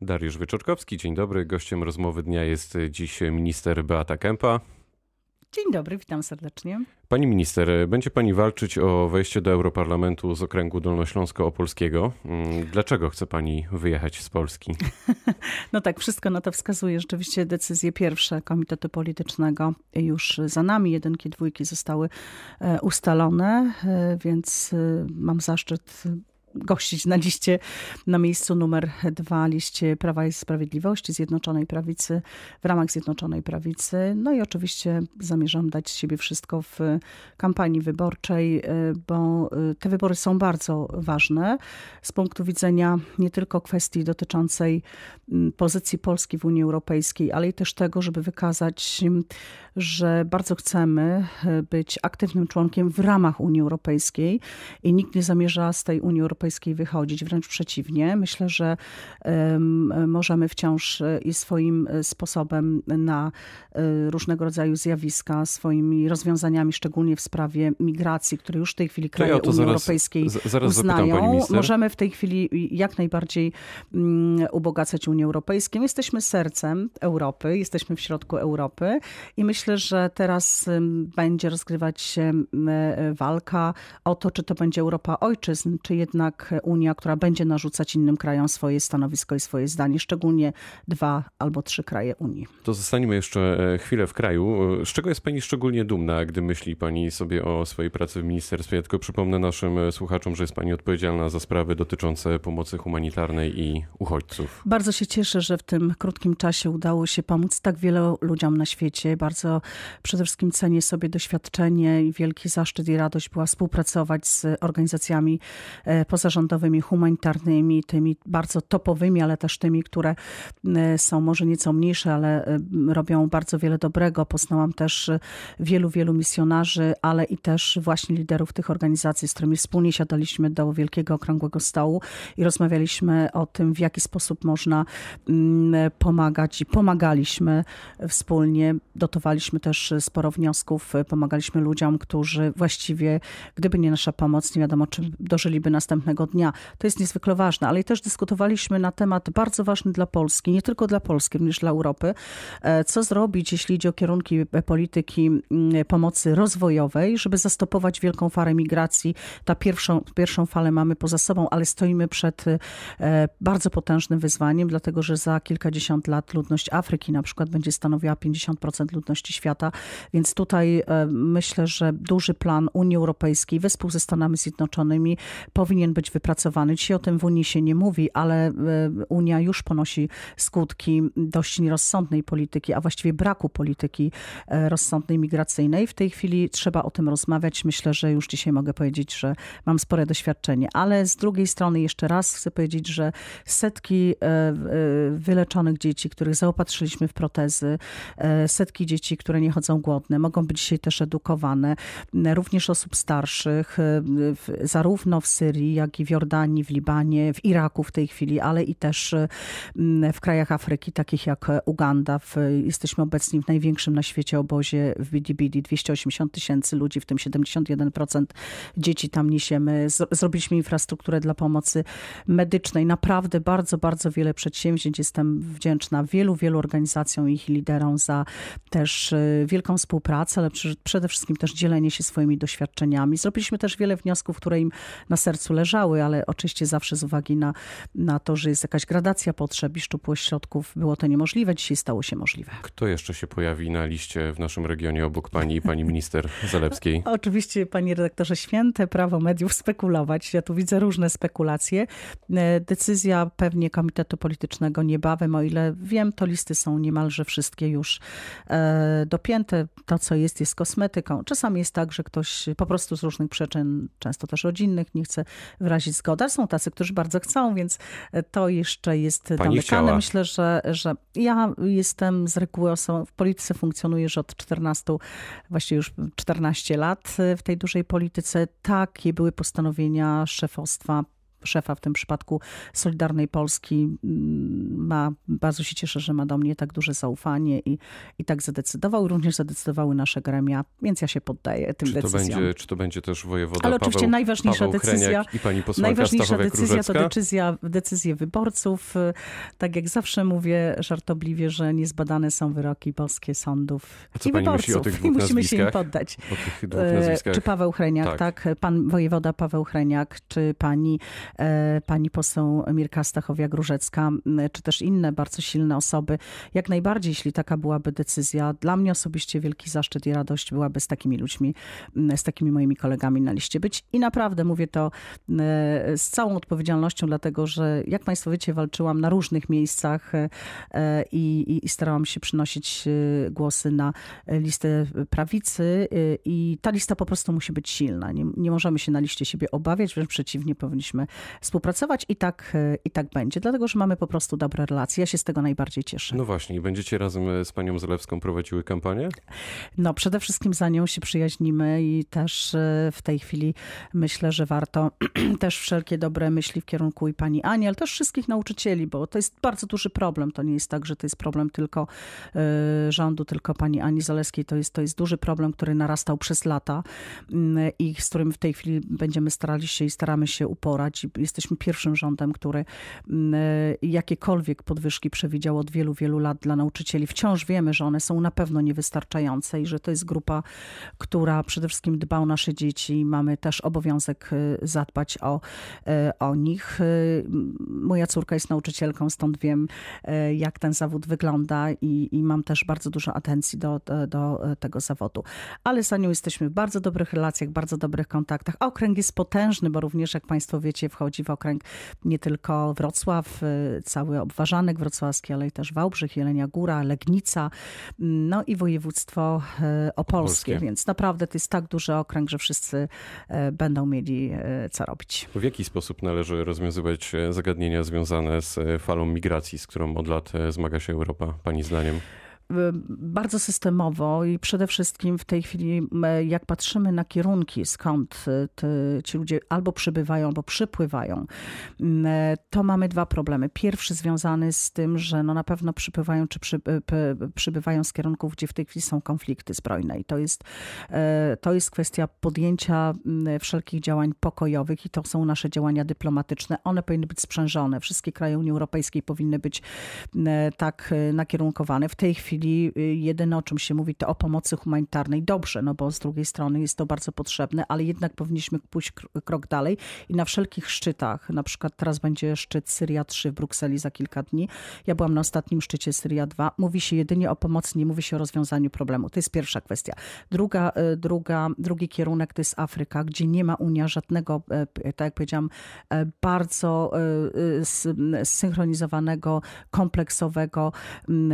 Dariusz Wyczorkowski, dzień dobry. Gościem rozmowy dnia jest dziś minister Beata Kępa. Dzień dobry, witam serdecznie. Pani minister, będzie pani walczyć o wejście do Europarlamentu z okręgu dolnośląsko-opolskiego. Mm, dlaczego chce pani wyjechać z Polski? No tak, wszystko na to wskazuje. Rzeczywiście decyzje pierwsze Komitetu Politycznego już za nami. Jedynki, dwójki zostały e, ustalone, e, więc e, mam zaszczyt gościć na liście, na miejscu numer dwa, liście Prawa i Sprawiedliwości, Zjednoczonej Prawicy, w ramach Zjednoczonej Prawicy. No i oczywiście zamierzam dać siebie wszystko w kampanii wyborczej, e, bo e, te wybory są bardzo ważne z punktu widzenia nie tylko kwestii dotyczącej pozycji Polski w Unii Europejskiej, ale i też tego, żeby wykazać, że bardzo chcemy być aktywnym członkiem w ramach Unii Europejskiej i nikt nie zamierza z tej Unii Europejskiej Europejskiej wychodzić, wręcz przeciwnie. Myślę, że możemy wciąż e, i swoim e, sposobem na e, różnego rodzaju zjawiska, swoimi rozwiązaniami, szczególnie w sprawie migracji, które już w tej chwili kraje ja Unii zaraz, Europejskiej zaraz uznają, możemy w tej chwili jak najbardziej mm, ubogacać Unię Europejską. Jesteśmy sercem Europy, jesteśmy w środku Europy i myślę, że teraz będzie rozgrywać się walka o to, czy to będzie Europa ojczyzn, czy jednak jednak Unia, która będzie narzucać innym krajom swoje stanowisko i swoje zdanie, szczególnie dwa albo trzy kraje Unii. To zostaniemy jeszcze e, chwilę w kraju. Z czego jest Pani szczególnie dumna, gdy myśli Pani sobie o swojej pracy w ministerstwie? Ja tylko przypomnę naszym e, słuchaczom, że jest Pani odpowiedzialna za sprawy dotyczące pomocy humanitarnej i uchodźców. Bardzo się cieszę, że w tym krótkim czasie udało się pomóc tak wielu ludziom na świecie. Bardzo przede wszystkim cenię sobie doświadczenie i wielki zaszczyt i radość była współpracować z organizacjami poza pozarządowymi, humanitarnymi, tymi bardzo topowymi, ale też tymi, które e, są może nieco mniejsze, ale e, robią bardzo wiele dobrego. Poznałam też e, wielu, wielu misjonarzy, ale i też właśnie liderów tych organizacji, z którymi wspólnie siadaliśmy do wielkiego okrągłego stołu i rozmawialiśmy o tym, w jaki sposób można mm, pomagać i pomagaliśmy wspólnie. Dotowaliśmy też sporo wniosków, pomagaliśmy ludziom, którzy właściwie, gdyby nie nasza pomoc, nie wiadomo, czy dożyliby następnego dnia. To jest niezwykle ważne, ale też dyskutowaliśmy na temat bardzo ważny dla Polski, nie tylko dla Polski, również dla Europy. E, co zrobić, jeśli idzie o kierunki polityki mm, pomocy rozwojowej, żeby zastopować wielką falę migracji. Ta pierwszą, pierwszą falę mamy poza sobą, ale stoimy przed e, bardzo potężnym wyzwaniem, dlatego że za kilkadziesiąt lat ludność Afryki na przykład będzie stanowiła 50% ludności świata, więc tutaj e, myślę, że duży plan Unii Europejskiej wespół ze Stanami Zjednoczonymi powinien być wypracowany. Dzisiaj o tym w Unii się nie mówi, ale e, Unia już ponosi skutki dość nierozsądnej polityki, a właściwie braku polityki e, rozsądnej migracyjnej. W tej chwili trzeba o tym rozmawiać. Myślę, że już dzisiaj mogę powiedzieć, że mam spore doświadczenie, ale z drugiej strony jeszcze raz chcę powiedzieć, że setki e, wyleczonych dzieci, których zaopatrzyliśmy w protezy, setki dzieci, które nie chodzą głodne, mogą być dzisiaj też edukowane, również osób starszych, zarówno w Syrii, jak i w Jordanii, w Libanie, w Iraku w tej chwili, ale i też mm, w krajach Afryki, takich jak Uganda. Jesteśmy obecni w największym na świecie obozie w Bidibidi. 280 tysięcy ludzi, w tym 71% dzieci tam niesiemy. Zrobiliśmy infrastrukturę dla pomocy medycznej. Naprawdę bardzo, bardzo wiele przedsięwzięć. Jestem wdzięczna wielu, wielu organizacjom i ich liderom za też y, wielką współpracę, ale przede wszystkim też dzielenie się swoimi doświadczeniami. Zrobiliśmy też wiele wniosków, które im na sercu leżą ale oczywiście zawsze z uwagi na, na to, że jest jakaś gradacja potrzeb i szczupłość środków, było to niemożliwe. Dzisiaj stało się możliwe. Kto jeszcze się pojawi na liście w naszym regionie obok pani i pani minister Zalewskiej? Oczywiście, panie redaktorze, święte prawo mediów spekulować. Ja tu widzę różne spekulacje. E, decyzja pewnie Komitetu Politycznego niebawem, o ile wiem, to listy są niemalże wszystkie już e, dopięte. To, co jest, jest kosmetyką. Czasami jest tak, że ktoś po prostu z różnych przyczyn, często też rodzinnych, nie chce wyrazić zgodę. Są tacy, którzy bardzo chcą, więc to jeszcze jest Pani. Myślę, że, że ja jestem z reguły osobą, w polityce funkcjonuję już od 14, właściwie już 14 lat w tej dużej polityce. Takie były postanowienia szefostwa szefa w tym przypadku Solidarnej Polski. Mm, ma, bardzo się cieszę, że ma do mnie tak duże zaufanie i, i tak zadecydował. Również zadecydowały nasze gremia, więc ja się poddaję tym czy to decyzjom. Będzie, czy to będzie też wojewoda Ale Paweł, oczywiście najważniejsza Paweł decyzja, i pani najważniejsza decyzja to decyzja, decyzje wyborców. Tak jak zawsze mówię żartobliwie, że niezbadane są wyroki polskie sądów i wyborców i musimy się im poddać. Nazwiskach. Czy Paweł Hreniak, tak. Tak. Pan wojewoda Paweł Hreniak, czy pani, e, pani poseł Mirka Stachowiak-Różecka, m, czy też inne bardzo silne osoby. Jak najbardziej, jeśli taka byłaby decyzja, dla mnie osobiście wielki zaszczyt i radość byłaby z takimi ludźmi, z takimi moimi kolegami na liście być. I naprawdę mówię to e, z całą odpowiedzialnością, dlatego że jak Państwo wiecie, walczyłam na różnych miejscach e, e, i, i, i starałam się przynosić e, głosy na listę prawicy e, i ta lista po prostu musi być silna. Nie, nie możemy się na liście siebie obawiać, wręcz przeciwnie, powinniśmy współpracować i tak, e, i tak będzie, dlatego że mamy po prostu dobre relacje. Ja się z tego najbardziej cieszę. No właśnie, i będziecie razem z panią Zalewską prowadziły kampanię? No, przede wszystkim za nią się przyjaźnimy i też e, w tej chwili myślę, że warto też wszelkie dobre myśli w kierunku i pani Ani, ale też wszystkich nauczycieli, bo to jest bardzo duży problem. To nie jest tak, że to jest problem tylko e, rządu, tylko pani Ani Zaleskiej. To jest, to jest duży problem, który narastał przez lata mm, i z którym w tej chwili będziemy starali się i staramy się uporać. I Jesteśmy pierwszym rządem, który mm, e, jakiekolwiek podwyżki przewidział od wielu, wielu lat dla nauczycieli. Wciąż wiemy, że one są na pewno niewystarczające i że to jest grupa, która przede wszystkim dba o nasze dzieci. i Mamy też obowiązek y, zadbać o, y, o nich. Moja córka jest nauczycielką, stąd wiem, jak ten zawód wygląda i, i mam też bardzo dużo atencji do, do, do tego zawodu. Ale za nią jesteśmy w bardzo dobrych relacjach, bardzo dobrych kontaktach. A okręg jest potężny, bo również, jak Państwo wiecie, wchodzi w okręg nie tylko Wrocław, y, cały obważanek wrocławski, ale i też Wałbrzych, Jelenia Góra, Legnica, no i województwo e, opolskie, Opolskie. więc naprawdę to jest tak duży okręg, że wszyscy e, będą mieli co robić. W jaki sposób należy rozwiązywać e, zagadnienia związane z e, falą migracji, z którą od lat e, zmaga się Europa, pani zdaniem? Y, bardzo systemowo i przede wszystkim w tej chwili, jak patrzymy na kierunki, skąd y, te, ci ludzie albo przybywają, albo przypływają, to mamy dwa problemy. Pierwszy związany z tym, że no na pewno przypływają czy przy, p- przybywają z kierunków, gdzie w tej chwili są konflikty zbrojne i to jest, e, to jest kwestia podjęcia wszelkich działań pokojowych i to są nasze działania dyplomatyczne. One powinny być sprzężone. Wszystkie kraje Unii Europejskiej powinny być tak nakierunkowane. W tej chwili y, jedyne o czym się mówi to o pomocy humanitarnej. Dobrze, no bo z drugiej strony jest to bardzo potrzebne, ale jednak powinniśmy pójść kr- krok dalej i na wszelkich szczytach, na przykład teraz będzie szczyt Syria 3 w Brukseli za kilka dni. Ja byłam na ostatnim szczycie Syria 2. Mówi się jedynie o pomocy, nie mówi się o rozwiązaniu problemu. To jest pierwsza kwestia. Druga, y, druga, drugi kierunek to jest Afryka, gdzie nie ma Unia żadnego, e, tak jak powiedziałam, e, bardzo e, e, zsynchronizowanego, kompleksowego m,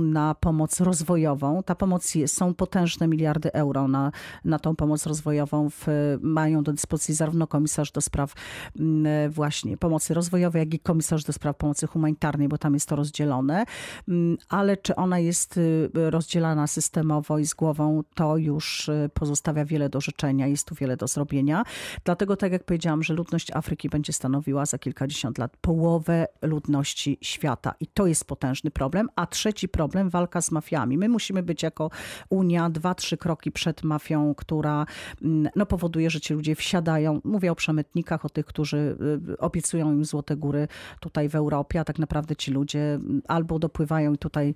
na pomoc rozwojową. Ta pomoc jest, są potężne miliardy euro na, na tą pomoc rozwojową. W, mają do dyspozycji zarówno komisarz do spraw m, właśnie pomocy rozwojowej, jak i komisarz do spraw pomocy humanitarnej, bo tam jest to rozdzielone. M, Ale czy ona jest y, rozdzielana systemowo i z głową, to już y, pozostawia wiele do życzenia, jest tu wiele do zrobienia. Dlatego, tak jak powiedziałam, że ludność Afryki będzie stanowiła za kilkadziesiąt lat połowę ludności świata i to jest potężny problem. A trzeci problem, walka z mafiami. My musimy być jako Unia dwa, trzy kroki przed mafią, która mm, no, powoduje, że ci ludzie wsiadają. Mówię o przemytnikach, o tych, którzy y, obiecują im złote góry tutaj w Europie, a tak naprawdę ci ludzie mm, albo dopływają i tutaj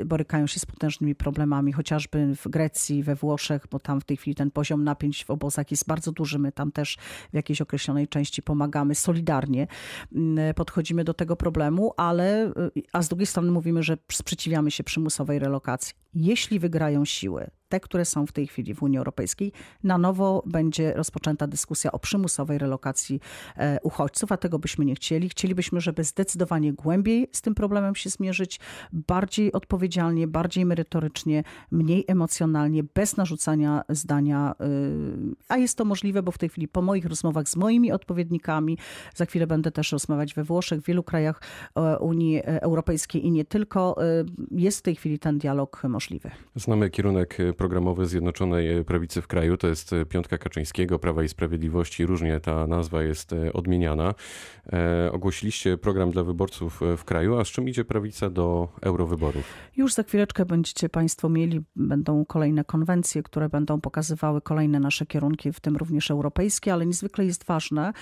y, borykają się z potężnymi problemami, chociażby w Grecji, we Włoszech, bo tam w tej chwili ten poziom napięć w obozach jest bardzo duży. My tam też w jakiejś określonej części pomagamy solidarnie, mm, podchodzimy do tego problemu, ale y, a z drugiej strony mówimy, że sprzeciwiamy się przymusowej relokacji. Jeśli wygrają siły, te, które są w tej chwili w Unii Europejskiej, na nowo będzie rozpoczęta dyskusja o przymusowej relokacji e, uchodźców, a tego byśmy nie chcieli. Chcielibyśmy, żeby zdecydowanie głębiej z tym problemem się zmierzyć, bardziej odpowiedzialnie, bardziej merytorycznie, mniej emocjonalnie, bez narzucania zdania, y, a jest to możliwe, bo w tej chwili po moich rozmowach z moimi odpowiednikami, za chwilę będę też rozmawiać we Włoszech, w wielu krajach e, Unii Europejskiej i nie tylko, jest w tej chwili ten dialog możliwy. Znamy kierunek e, programowy Zjednoczonej Prawicy w kraju. To jest piątka Kaczyńskiego, Prawa i Sprawiedliwości. Różnie ta nazwa jest odmieniana. Ogłosiliście program dla wyborców w kraju, a z czym idzie prawica do eurowyborów? Już za chwileczkę będziecie Państwo mieli, będą kolejne konwencje, które będą pokazywały kolejne nasze kierunki, w tym również europejskie, ale niezwykle jest ważne,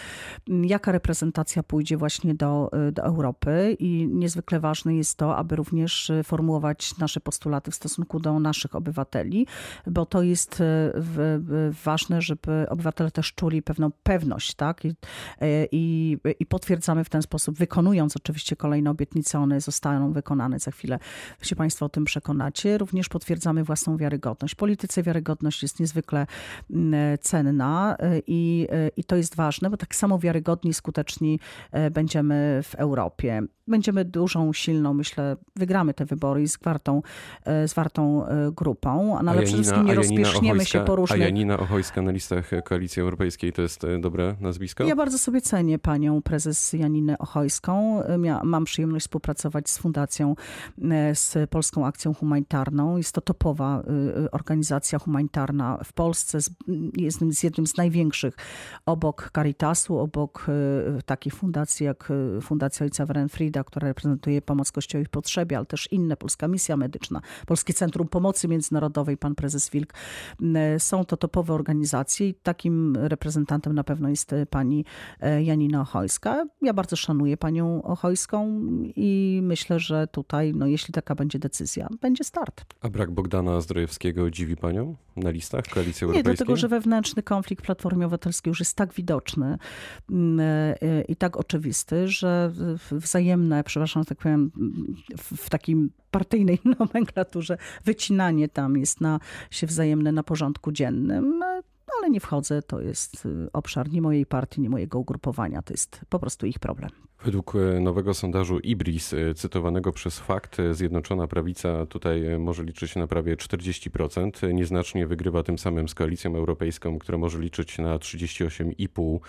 jaka reprezentacja pójdzie właśnie do, do Europy i niezwykle ważne jest to, aby również formułować nasze postulaty w stosunku do naszych obywateli, bo to jest e, ważne, żeby obywatele też czuli pewną pewność, tak? I, e, i, i potwierdzamy w ten sposób, wykonując oczywiście kolejne obietnice, one zostaną wykonane za chwilę, się Państwo o tym przekonacie. Również potwierdzamy własną wiarygodność. Polityce wiarygodność jest niezwykle mm, cenna e, i, i to jest ważne, bo tak samo wiarygodni, skuteczni będziemy w Europie będziemy dużą, silną, myślę, wygramy te wybory z wartą, e, z wartą grupą, no, ale przede wszystkim nie rozpieszniemy się po różnych... A Janina Ochojska na listach Koalicji Europejskiej to jest e, dobre nazwisko? Ja bardzo sobie cenię panią prezes Janinę Ochojską. mam przyjemność współpracować z Fundacją, z Polską Akcją Humanitarną. Jest to topowa organizacja humanitarna w Polsce. Jest z jednym z największych obok Caritasu, obok takich fundacji jak Fundacja Ojca Werenfrida, która reprezentuje pomoc Kościołowi w potrzebie, ale też inne, Polska Misja Medyczna, Polskie Centrum Pomocy Międzynarodowej, pan prezes Wilk. Mm, są to topowe organizacje i takim reprezentantem na pewno jest e, pani e, Janina Ochojska. Ja bardzo szanuję panią Ochojską i myślę, że tutaj, no, jeśli taka będzie decyzja, będzie start. A brak Bogdana Zdrojewskiego dziwi panią na listach Koalicji Europejskiej? Nie, dlatego, że wewnętrzny konflikt Platformy Obywatelskiej już jest tak widoczny mm, e, i tak oczywisty, że wzajemne wzajemne, przepraszam, tak powiem, w takim partyjnej nomenklaturze, wycinanie tam jest na, się wzajemne na porządku dziennym ale nie wchodzę, to jest obszar nie mojej partii, nie mojego ugrupowania, to jest po prostu ich problem. Według e, nowego sondażu IBRIS, e, cytowanego przez Fakt, e, Zjednoczona Prawica tutaj może liczyć na prawie 40%. Nieznacznie wygrywa tym samym z Koalicją Europejską, która może liczyć na 38,5%.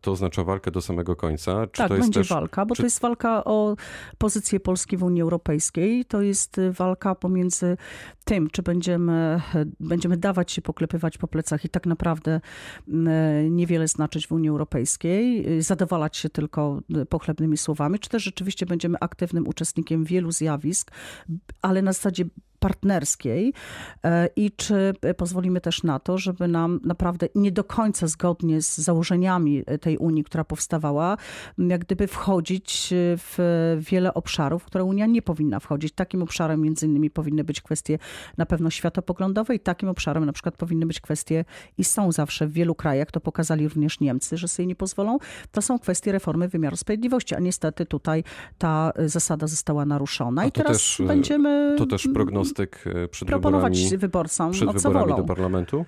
To oznacza walkę do samego końca. Czy tak, to jest będzie też, walka, bo czy... to jest walka o pozycję Polski w Unii Europejskiej. To jest walka pomiędzy tym, czy będziemy, będziemy dawać się poklepywać po plecach i tak naprawdę niewiele znaczyć w Unii Europejskiej, zadowalać się tylko pochlebnymi słowami, czy też rzeczywiście będziemy aktywnym uczestnikiem wielu zjawisk, ale na zasadzie partnerskiej e, i czy pozwolimy też na to, żeby nam naprawdę nie do końca zgodnie z założeniami tej Unii, która powstawała, jak gdyby wchodzić w wiele obszarów, w które Unia nie powinna wchodzić. Takim obszarem między innymi powinny być kwestie na pewno światopoglądowe i takim obszarem na przykład powinny być kwestie i są zawsze w wielu krajach, to pokazali również Niemcy, że sobie nie pozwolą, to są kwestie reformy wymiaru sprawiedliwości, a niestety tutaj ta zasada została naruszona. I teraz też, będziemy... To też prognoz e, przed Proponować wyborami, wyborcom, przed no, wyborami do parlamentu?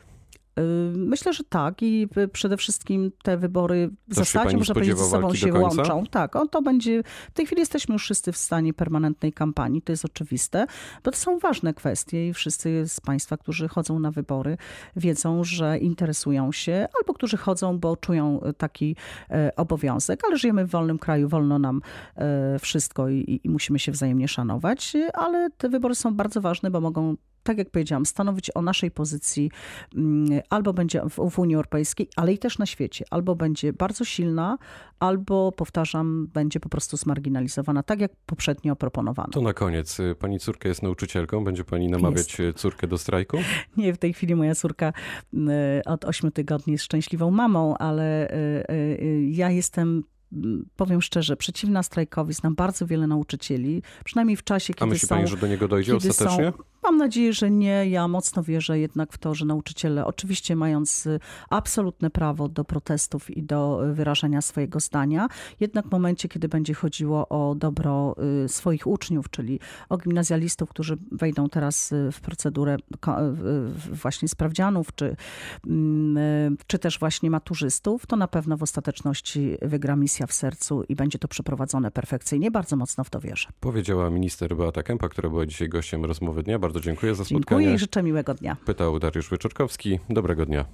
Myślę, że tak i przede wszystkim te wybory w zasadzie, można powiedzieć, ze sobą się łączą. Tak, on to będzie, w tej chwili jesteśmy już wszyscy w stanie permanentnej kampanii, to jest oczywiste, bo to są ważne kwestie i wszyscy z Państwa, którzy chodzą na wybory, wiedzą, że interesują się, albo którzy chodzą, bo czują taki e, obowiązek, ale żyjemy w wolnym kraju, wolno nam e, wszystko i, i musimy się wzajemnie szanować, ale te wybory są bardzo ważne, bo mogą tak jak powiedziałam, stanowić o naszej pozycji mm, albo będzie w, w Unii Europejskiej, ale i też na świecie. Albo będzie bardzo silna, albo, powtarzam, będzie po prostu zmarginalizowana, tak jak poprzednio proponowano. To na koniec. Pani córka jest nauczycielką. Będzie pani namawiać jest. córkę do strajku? Nie, w tej chwili moja córka mm, od ośmiu tygodni jest szczęśliwą mamą, ale y, y, y, ja jestem powiem szczerze, przeciwna strajkowi. Znam bardzo wiele nauczycieli, przynajmniej w czasie, kiedy A myśli są... pani, że do niego dojdzie ostatecznie? Są, mam nadzieję, że nie. Ja mocno wierzę jednak w to, że nauczyciele, oczywiście mając y, absolutne prawo do protestów i do wyrażania swojego zdania, jednak w momencie, kiedy będzie chodziło o dobro y, swoich uczniów, czyli o gimnazjalistów, którzy wejdą teraz y, w procedurę właśnie sprawdzianów, czy, mm, czy też właśnie maturzystów, to na pewno w ostateczności wygra misja w sercu i będzie to przeprowadzone perfekcyjnie. Bardzo mocno w to wierzę. Powiedziała minister Beata Kępa, która była dzisiaj gościem rozmowy dnia. Bardzo dziękuję za spotkanie. Dziękuję i życzę miłego dnia. Pytał Dariusz Wyczorkowski. Dobrego dnia.